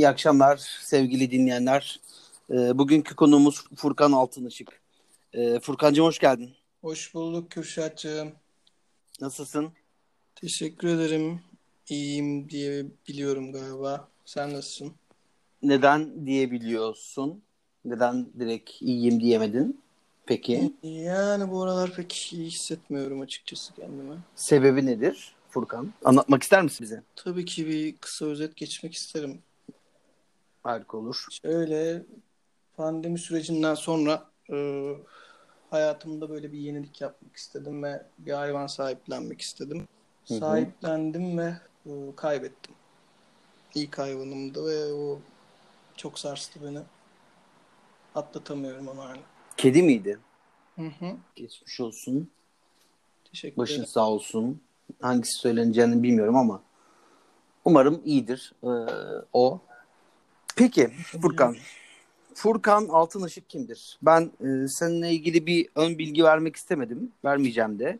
İyi akşamlar sevgili dinleyenler. Ee, bugünkü konuğumuz Furkan Altınışık. Ee, Furkancığım hoş geldin. Hoş bulduk Kürşatcığım. Nasılsın? Teşekkür ederim. İyiyim diye biliyorum galiba. Sen nasılsın? Neden diyebiliyorsun? Neden direkt iyiyim diyemedin? Peki. Yani bu aralar pek iyi hissetmiyorum açıkçası kendime. Sebebi nedir Furkan? Anlatmak ister misin bize? Tabii ki bir kısa özet geçmek isterim. Harika olur. Şöyle pandemi sürecinden sonra e, hayatımda böyle bir yenilik yapmak istedim ve bir hayvan sahiplenmek istedim. Hı hı. Sahiplendim ve e, kaybettim. İlk hayvanımdı ve o çok sarstı beni. Atlatamıyorum onu hala. Kedi miydi? Hı hı. Geçmiş olsun. Teşekkür Başın ederim. sağ olsun. Hangisi söyleneceğini bilmiyorum ama umarım iyidir ee, o. Peki Furkan. Furkan Altınışık kimdir? Ben e, seninle ilgili bir ön bilgi vermek istemedim. Vermeyeceğim de.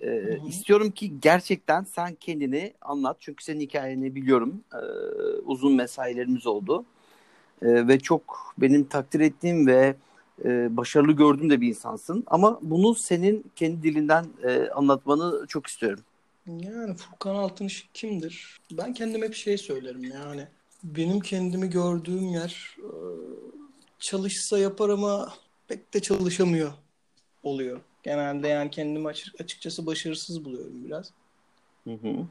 E, hı. istiyorum ki gerçekten sen kendini anlat. Çünkü senin hikayeni biliyorum. E, uzun mesailerimiz oldu. E, ve çok benim takdir ettiğim ve e, başarılı gördüğüm de bir insansın. Ama bunu senin kendi dilinden e, anlatmanı çok istiyorum. Yani Furkan Altınışık kimdir? Ben kendime bir şey söylerim yani. Benim kendimi gördüğüm yer e, çalışsa yapar ama pek de çalışamıyor oluyor. Genelde yani kendimi açık, açıkçası başarısız buluyorum biraz. Hı hı.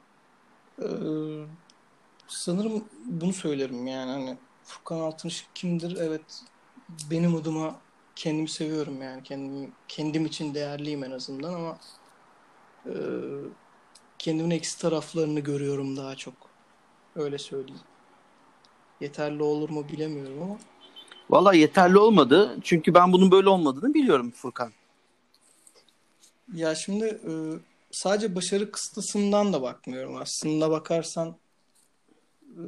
Ee, sanırım bunu söylerim yani hani Furkan Altınışık kimdir? Evet benim adıma kendimi seviyorum yani kendim kendim için değerliyim en azından ama e, kendimin eksi taraflarını görüyorum daha çok. Öyle söyleyeyim. Yeterli olur mu bilemiyorum ama Valla yeterli olmadı. Çünkü ben bunun böyle olmadığını biliyorum Furkan. ya şimdi e, sadece başarı kıstasından da bakmıyorum. Aslında bakarsan e,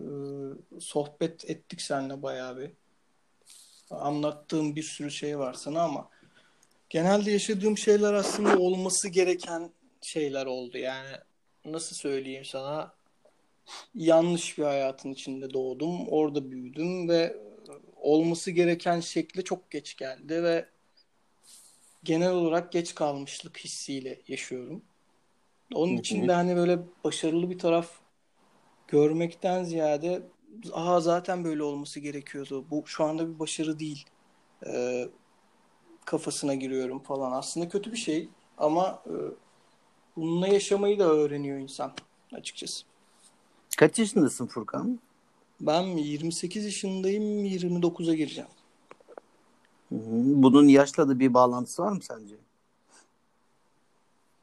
sohbet ettik seninle bayağı bir. Anlattığım bir sürü şey var sana ama genelde yaşadığım şeyler aslında olması gereken şeyler oldu. Yani nasıl söyleyeyim sana? Yanlış bir hayatın içinde doğdum. Orada büyüdüm ve olması gereken şekle çok geç geldi ve genel olarak geç kalmışlık hissiyle yaşıyorum. Onun için de hani böyle başarılı bir taraf görmekten ziyade aha zaten böyle olması gerekiyordu. Bu şu anda bir başarı değil. Ee, kafasına giriyorum falan. Aslında kötü bir şey ama e, bununla yaşamayı da öğreniyor insan açıkçası. Kaç yaşındasın Furkan? Ben 28 yaşındayım, 29'a gireceğim. Bunun yaşla da bir bağlantısı var mı sence?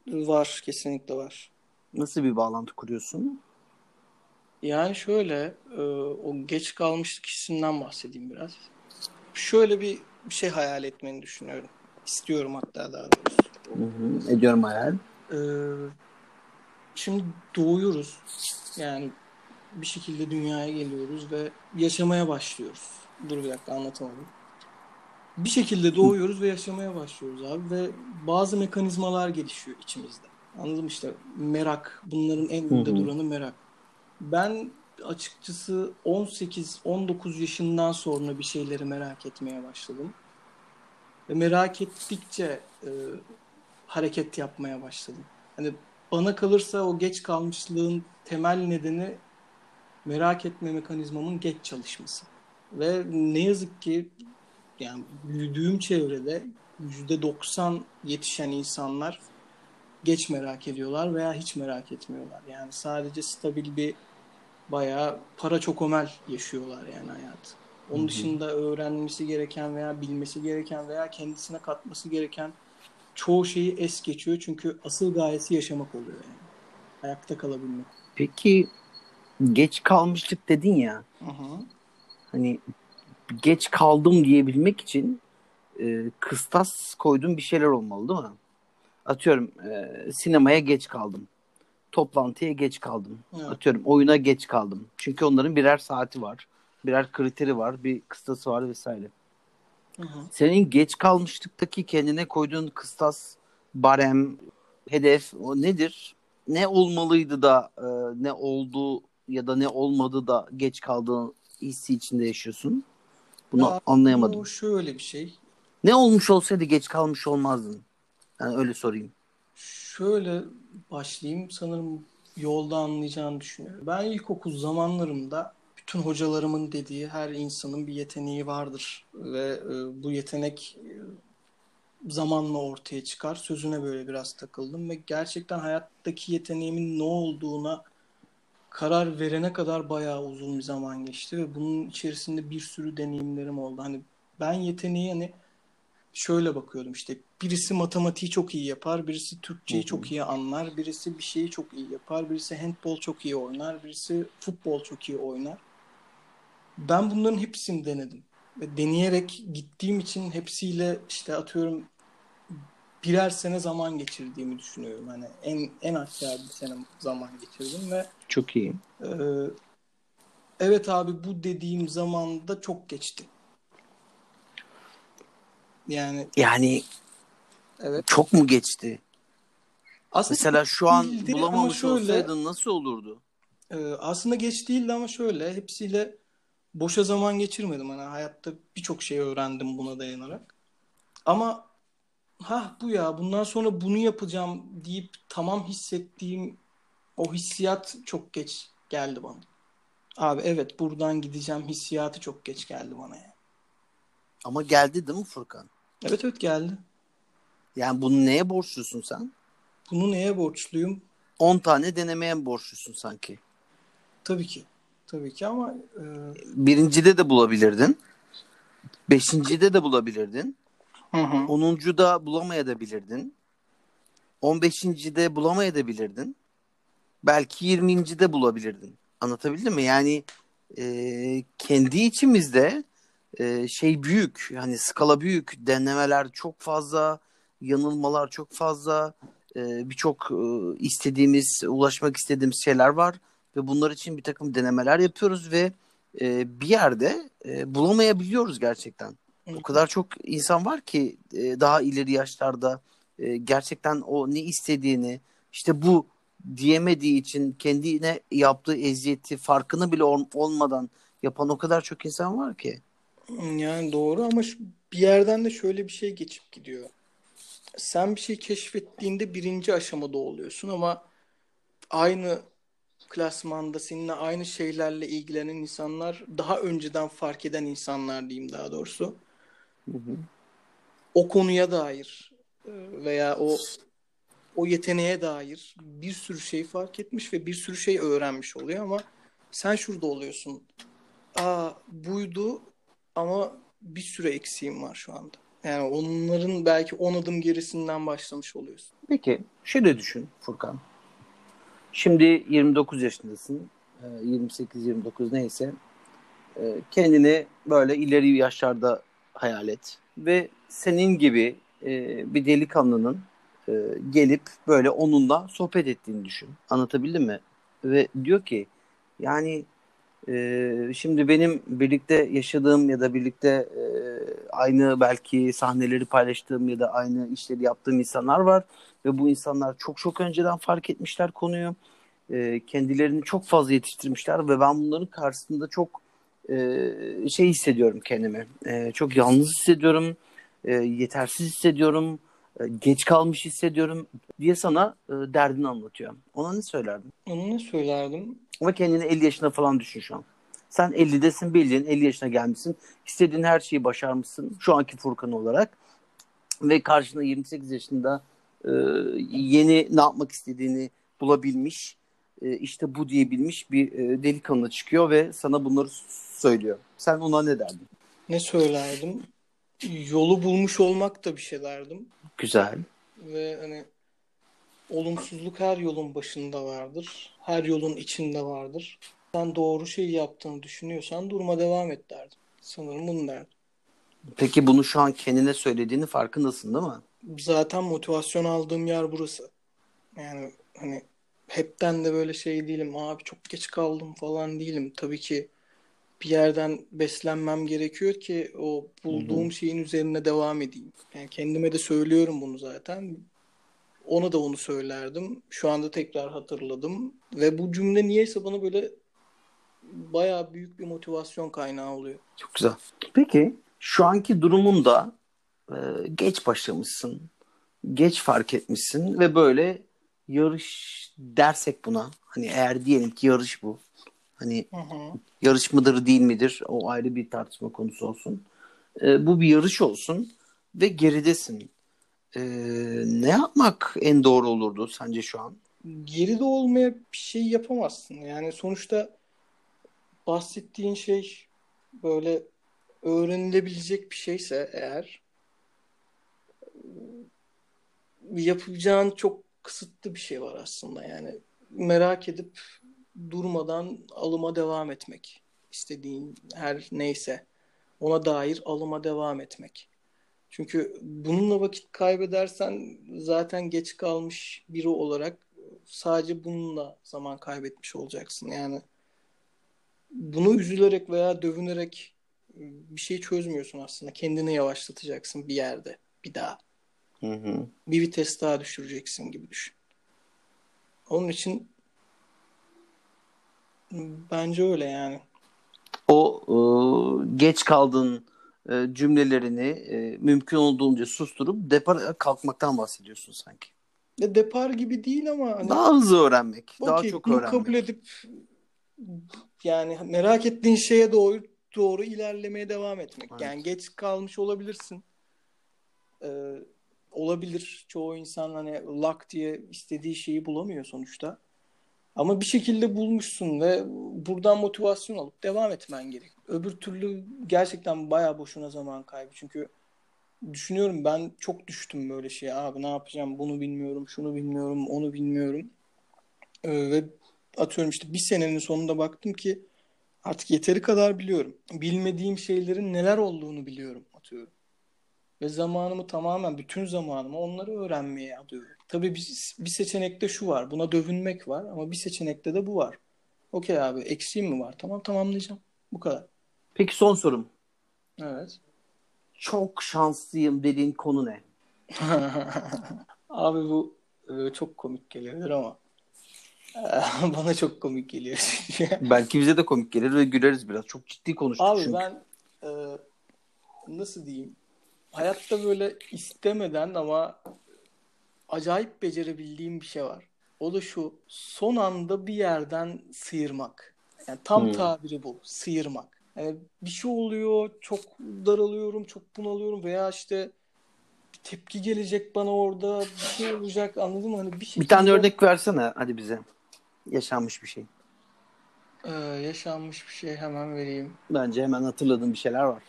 Var, kesinlikle var. Nasıl bir bağlantı kuruyorsun? Yani şöyle, e, o geç kalmışlık hissinden bahsedeyim biraz. Şöyle bir bir şey hayal etmeni düşünüyorum. İstiyorum hatta daha doğrusu. Hı hı. Ediyorum hayal. Ee, şimdi doğuyoruz. Yani bir şekilde dünyaya geliyoruz ve yaşamaya başlıyoruz. Dur bir dakika anlatamadım. Bir şekilde doğuyoruz ve yaşamaya başlıyoruz abi ve bazı mekanizmalar gelişiyor içimizde. Anladın mı işte merak. Bunların en önde duranı merak. Ben açıkçası 18-19 yaşından sonra bir şeyleri merak etmeye başladım. Ve merak ettikçe e, hareket yapmaya başladım. Hani bana kalırsa o geç kalmışlığın temel nedeni merak etme mekanizmamın geç çalışması. Ve ne yazık ki yani büyüdüğüm çevrede %90 yetişen insanlar geç merak ediyorlar veya hiç merak etmiyorlar. Yani sadece stabil bir bayağı para çokomel yaşıyorlar yani hayatı. Onun dışında öğrenmesi gereken veya bilmesi gereken veya kendisine katması gereken çoğu şeyi es geçiyor. Çünkü asıl gayesi yaşamak oluyor yani. Ayakta kalabilmek. Peki geç kalmışlık dedin ya. Hı hı. Hani geç kaldım diyebilmek için e, kıstas koyduğum bir şeyler olmalı değil mi? Atıyorum e, sinemaya geç kaldım. Toplantıya geç kaldım. Evet. Atıyorum oyuna geç kaldım. Çünkü onların birer saati var. Birer kriteri var. Bir kıstası var vesaire. Hı hı. Senin geç kalmışlıktaki kendine koyduğun kıstas, barem, hedef o nedir? Ne olmalıydı da e, ne oldu ya da ne olmadı da geç kaldığın hissi içinde yaşıyorsun? Bunu Ya, anlayamadım. Bu şöyle bir şey. Ne olmuş olsaydı geç kalmış olmazdın. Yani öyle sorayım. Şöyle başlayayım. Sanırım yolda anlayacağını düşünüyorum. Ben ilkokul zamanlarımda bütün hocalarımın dediği her insanın bir yeteneği vardır ve e, bu yetenek e, zamanla ortaya çıkar. Sözüne böyle biraz takıldım ve gerçekten hayattaki yeteneğimin ne olduğuna karar verene kadar bayağı uzun bir zaman geçti ve bunun içerisinde bir sürü deneyimlerim oldu. Hani ben yeteneği hani şöyle bakıyordum işte birisi matematiği çok iyi yapar, birisi Türkçeyi çok iyi anlar, birisi bir şeyi çok iyi yapar, birisi handbol çok iyi oynar, birisi futbol çok iyi oynar. Ben bunların hepsini denedim. Ve deneyerek gittiğim için hepsiyle işte atıyorum birer sene zaman geçirdiğimi düşünüyorum. Hani en en aşağı bir sene zaman geçirdim ve Çok iyi. ee, evet abi bu dediğim zamanda çok geçti. Yani Yani evet. çok mu geçti? Aslında Mesela şu an değildi bulamamış şöyle, olsaydın nasıl olurdu? e, aslında geç değildi ama şöyle hepsiyle boşa zaman geçirmedim. Hani hayatta birçok şey öğrendim buna dayanarak. Ama ha bu ya bundan sonra bunu yapacağım deyip tamam hissettiğim o hissiyat çok geç geldi bana. Abi evet buradan gideceğim hissiyatı çok geç geldi bana yani. Ama geldi değil mi Furkan? Evet evet geldi. Yani bunu neye borçlusun sen? Bunu neye borçluyum? 10 tane denemeye borçlusun sanki? Tabii ki. Tabii ki ama e, Birincide de bulabilirdin. Beşincide de bulabilirdin. Hı hı. Onuncuda bulamayabilirdin. On beşincide bulamayabilirdin. Belki yirmincide bulabilirdin. Anlatabildim mi? Yani e, kendi içimizde e, şey büyük. Yani skala büyük. Denemeler çok fazla. Yanılmalar çok fazla. E, Birçok e, istediğimiz, ulaşmak istediğimiz şeyler var. Ve bunlar için bir takım denemeler yapıyoruz ve e, bir yerde e, bulamayabiliyoruz gerçekten. O kadar çok insan var ki e, daha ileri yaşlarda e, gerçekten o ne istediğini işte bu diyemediği için kendine yaptığı eziyeti farkına bile ol- olmadan yapan o kadar çok insan var ki. Yani doğru ama şu- bir yerden de şöyle bir şey geçip gidiyor. Sen bir şey keşfettiğinde birinci aşamada oluyorsun ama aynı klasmanda seninle aynı şeylerle ilgilenen insanlar daha önceden fark eden insanlar diyeyim daha doğrusu. O konuya dair e, veya o o yeteneğe dair bir sürü şey fark etmiş ve bir sürü şey öğrenmiş oluyor ama sen şurada oluyorsun. Aa buydu ama bir sürü eksiğim var şu anda. Yani onların belki 10 adım gerisinden başlamış oluyorsun. Peki şöyle düşün Furkan. Şimdi 29 yaşındasın. e, 28-29 neyse. E, Kendini böyle ileri yaşlarda hayal et. Ve senin gibi e, bir delikanlının e, gelip böyle onunla sohbet ettiğini düşün. Anlatabildim mi? Ve diyor ki yani e, şimdi benim birlikte yaşadığım ya da birlikte e, aynı belki sahneleri paylaştığım ya da aynı işleri yaptığım insanlar var. Ve bu insanlar çok çok önceden fark etmişler konuyu. E, kendilerini çok fazla yetiştirmişler ve ben bunların karşısında çok e, şey hissediyorum kendimi. E, çok yalnız hissediyorum. E, yetersiz hissediyorum. e, geç kalmış hissediyorum diye sana e, derdini anlatıyor. Ona ne söylerdin? Onu ne söylerdim? Ve kendini 50 yaşına falan düşün şu an. Sen 50'desin bildiğin 50 yaşına gelmişsin. İstediğin her şeyi başarmışsın şu anki Furkan olarak. Ve karşında 28 yaşında e, yeni ne yapmak istediğini bulabilmiş, e, işte bu diyebilmiş bir e, delikanlı çıkıyor ve sana bunları söylüyor. Sen ona ne derdin? Ne söylerdim? Yolu bulmuş olmak da bir şey derdim. Güzel. Ve hani olumsuzluk her yolun başında vardır. Her yolun içinde vardır. Sen doğru şeyi yaptığını düşünüyorsan durma devam et derdim. Sanırım bunu derdim. Peki bunu şu an kendine söylediğini farkındasın değil mi? Zaten motivasyon aldığım yer burası. Yani hani hepten de böyle şey değilim. Abi çok geç kaldım falan değilim. Tabii ki bir yerden beslenmem gerekiyor ki o bulduğum şeyin üzerine devam edeyim. Yani kendime de söylüyorum bunu zaten. Ona da onu söylerdim. Şu anda tekrar hatırladım. Ve bu cümle niyeyse bana böyle bayağı büyük bir motivasyon kaynağı oluyor. Çok güzel. Peki şu anki durumunda e, geç başlamışsın. Geç fark etmişsin ve böyle yarış dersek buna. Hani eğer diyelim ki yarış bu. Hani Hı hı. yarış mıdır değil midir o ayrı bir tartışma konusu olsun. E, bu bir yarış olsun ve geridesin. E, ne yapmak en doğru olurdu sence şu an? Geride olmaya bir şey yapamazsın. Yani sonuçta bahsettiğin şey böyle öğrenilebilecek bir şeyse eğer yapacağın çok kısıtlı bir şey var aslında. Yani merak edip durmadan alıma devam etmek. İstediğin her neyse ona dair alıma devam etmek. Çünkü bununla vakit kaybedersen zaten geç kalmış biri olarak sadece bununla zaman kaybetmiş olacaksın. Yani bunu üzülerek veya dövünerek bir şey çözmüyorsun aslında. Kendini yavaşlatacaksın bir yerde bir daha. Hı hı. Bir vites daha düşüreceksin gibi düşün. Onun için bence öyle yani. O e, geç kaldığın e, cümlelerini e, mümkün olduğunca susturup depar kalkmaktan bahsediyorsun sanki. Ya depar gibi değil ama hani Daha hızlı öğrenmek, daha okey, çok öğrenmek. kabul edip yani merak ettiğin şeye doğru doğru ilerlemeye devam etmek. Evet. Yani geç kalmış olabilirsin. Ee, olabilir. Çoğu insan hani lak diye istediği şeyi bulamıyor sonuçta. Ama bir şekilde bulmuşsun ve buradan motivasyon alıp devam etmen gerek. Öbür türlü gerçekten bayağı boşuna zaman kaybı. Çünkü düşünüyorum ben çok düştüm böyle şeye. Abi ne yapacağım? Bunu bilmiyorum, şunu bilmiyorum, onu bilmiyorum. Ee, ve atıyorum işte bir senenin sonunda baktım ki artık yeteri kadar biliyorum. Bilmediğim şeylerin neler olduğunu biliyorum atıyorum. Ve zamanımı tamamen, bütün zamanımı onları öğrenmeye adıyorum. Tabii bir, bir seçenekte şu var. Buna dövünmek var ama bir seçenekte de bu var. Okey abi eksiğim mi var? Tamam tamamlayacağım. Bu kadar. Peki son sorum. Evet. Çok şanslıyım dediğin konu ne? Abi bu e, çok komik gelebilir ama e, bana çok komik geliyor. Belki bize de komik gelir ve güleriz biraz. Çok ciddi konuştuk Abi çünkü. ben e, nasıl diyeyim? Hayatta böyle istemeden ama acayip becerebildiğim bir şey var. O da şu. Son anda bir yerden sıyırmak. Yani tam Hmm. tabiri bu. Sıyırmak. Yani bir şey oluyor, çok daralıyorum, çok bunalıyorum veya işte bir tepki gelecek bana orada, bir şey olacak anladın mı? Hani bir Bir şekilde tane örnek versene hadi bize. Yaşanmış bir şey. e, yaşanmış bir şey hemen vereyim. Bence hemen hatırladığım bir şeyler var.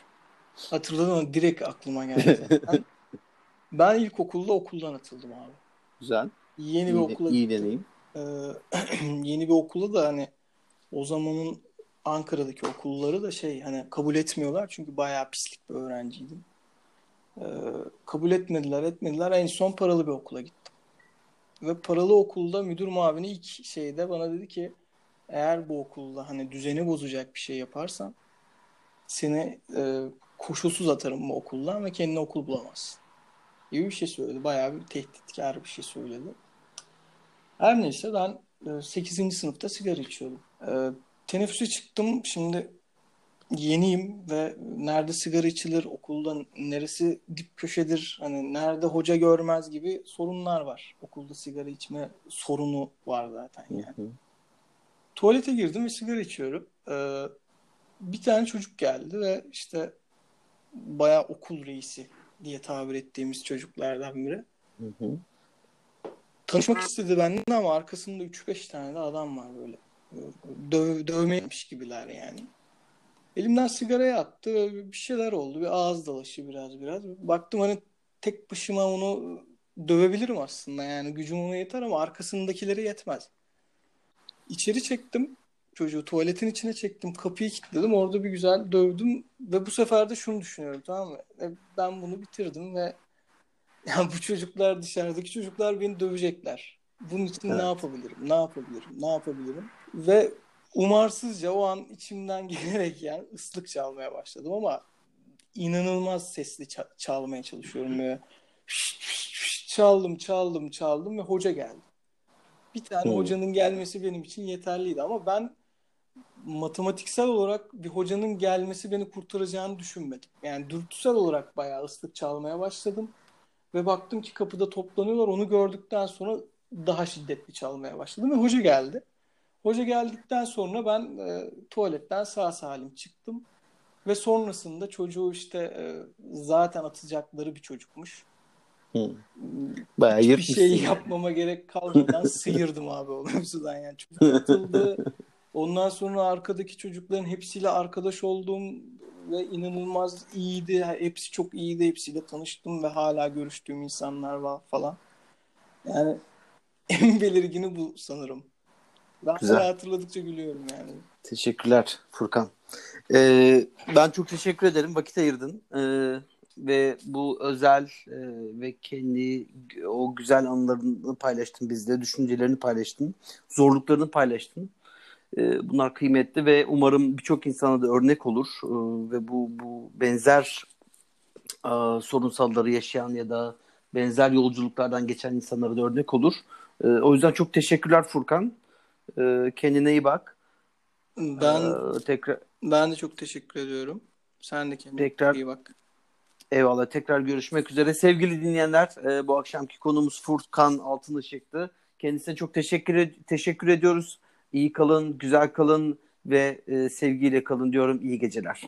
Hatırladım ama direkt aklıma geldi. ben ilkokulda okuldan atıldım abi. Güzel. Yeni bir İyi, okula iyi gittim. deneyim. Ee, yeni bir okula da hani o zamanın Ankara'daki okulları da şey hani kabul etmiyorlar çünkü bayağı pislik bir öğrenciydim. Ee, kabul etmediler etmediler en son paralı bir okula gittim. Ve paralı okulda müdür muavini ilk şeyde bana dedi ki eğer bu okulda hani düzeni bozacak bir şey yaparsan seni e, koşulsuz atarım bu okuldan ve kendine okul bulamazsın. Gibi bir şey söyledi. Bayağı bir tehditkar bir şey söyledi. Her neyse ben 8. sınıfta sigara içiyordum. E, teneffüse çıktım. Şimdi yeniyim ve nerede sigara içilir, okulda neresi dip köşedir, hani nerede hoca görmez gibi sorunlar var. Okulda sigara içme sorunu var zaten yani. Hı hı. Tuvalete girdim ve sigara içiyorum. Ee, bir tane çocuk geldi ve işte bayağı okul reisi diye tabir ettiğimiz çocuklardan biri. Hı hı. Tanışmak istedi benden ama arkasında 3-5 tane de adam var böyle. Döv, dövmeymiş gibiler yani. Elimden sigarayı attı ve bir şeyler oldu. Bir ağız dalaşı biraz biraz. Baktım hani tek başıma onu dövebilirim aslında yani gücüm ona yeter ama arkasındakilere yetmez. İçeri çektim çocuğu tuvaletin içine çektim kapıyı kilitledim orada bir güzel dövdüm ve bu sefer de şunu düşünüyorum tamam mı? E, Ben bunu bitirdim ve ya bu çocuklar dışarıdaki çocuklar beni dövecekler. Bunun için Evet. ne yapabilirim? Ne yapabilirim? Ne yapabilirim? Ve umarsızca o an içimden gelerek yani ıslık çalmaya başladım ama inanılmaz sesli ça- çalmaya çalışıyorum böyle. Çaldım, çaldım, çaldım ve hoca geldi. Bir tane Hmm. hocanın gelmesi benim için yeterliydi ama ben matematiksel olarak bir hocanın gelmesi beni kurtaracağını düşünmedim. Yani dürtüsel olarak bayağı ıslık çalmaya başladım. Ve baktım ki kapıda toplanıyorlar. Onu gördükten sonra daha şiddetli çalmaya başladım ve hoca geldi. Hoca geldikten sonra ben e, tuvaletten sağ salim çıktım. Ve sonrasında çocuğu işte e, zaten atacakları bir çocukmuş. Hı. Bayağı Hiçbir şey yapmama gerek kalmadan sıyırdım abi o mevzudan yani. Çocuk atıldı. Ondan sonra arkadaki çocukların hepsiyle arkadaş oldum ve inanılmaz iyiydi. Hepsi çok iyiydi. Hepsiyle tanıştım ve hala görüştüğüm insanlar var falan. Yani en belirgini bu sanırım. Ben Güzel. hatırladıkça gülüyorum yani. Teşekkürler Furkan. Ee, ben çok teşekkür ederim. Vakit ayırdın. Ee, ve bu özel e, ve kendi o güzel anılarını paylaştın bizle. Düşüncelerini paylaştın. Zorluklarını paylaştın. Ee, bunlar kıymetli ve umarım birçok insana da örnek olur. Ee, ve bu, bu benzer e, sorunsalları yaşayan ya da benzer yolculuklardan geçen insanlara da örnek olur. Ee, o yüzden çok teşekkürler Furkan. Ee, kendine iyi bak. Ben Ee, tekrar ben de çok teşekkür ediyorum. Sen de kendine Tekrar- iyi bak. eyvallah. Tekrar görüşmek üzere. Sevgili dinleyenler, e, bu akşamki konumuz Furkan Altınışık'tı. Kendisine çok teşekkür teşekkür ediyoruz. İyi kalın, güzel kalın ve e, sevgiyle kalın diyorum. İyi geceler.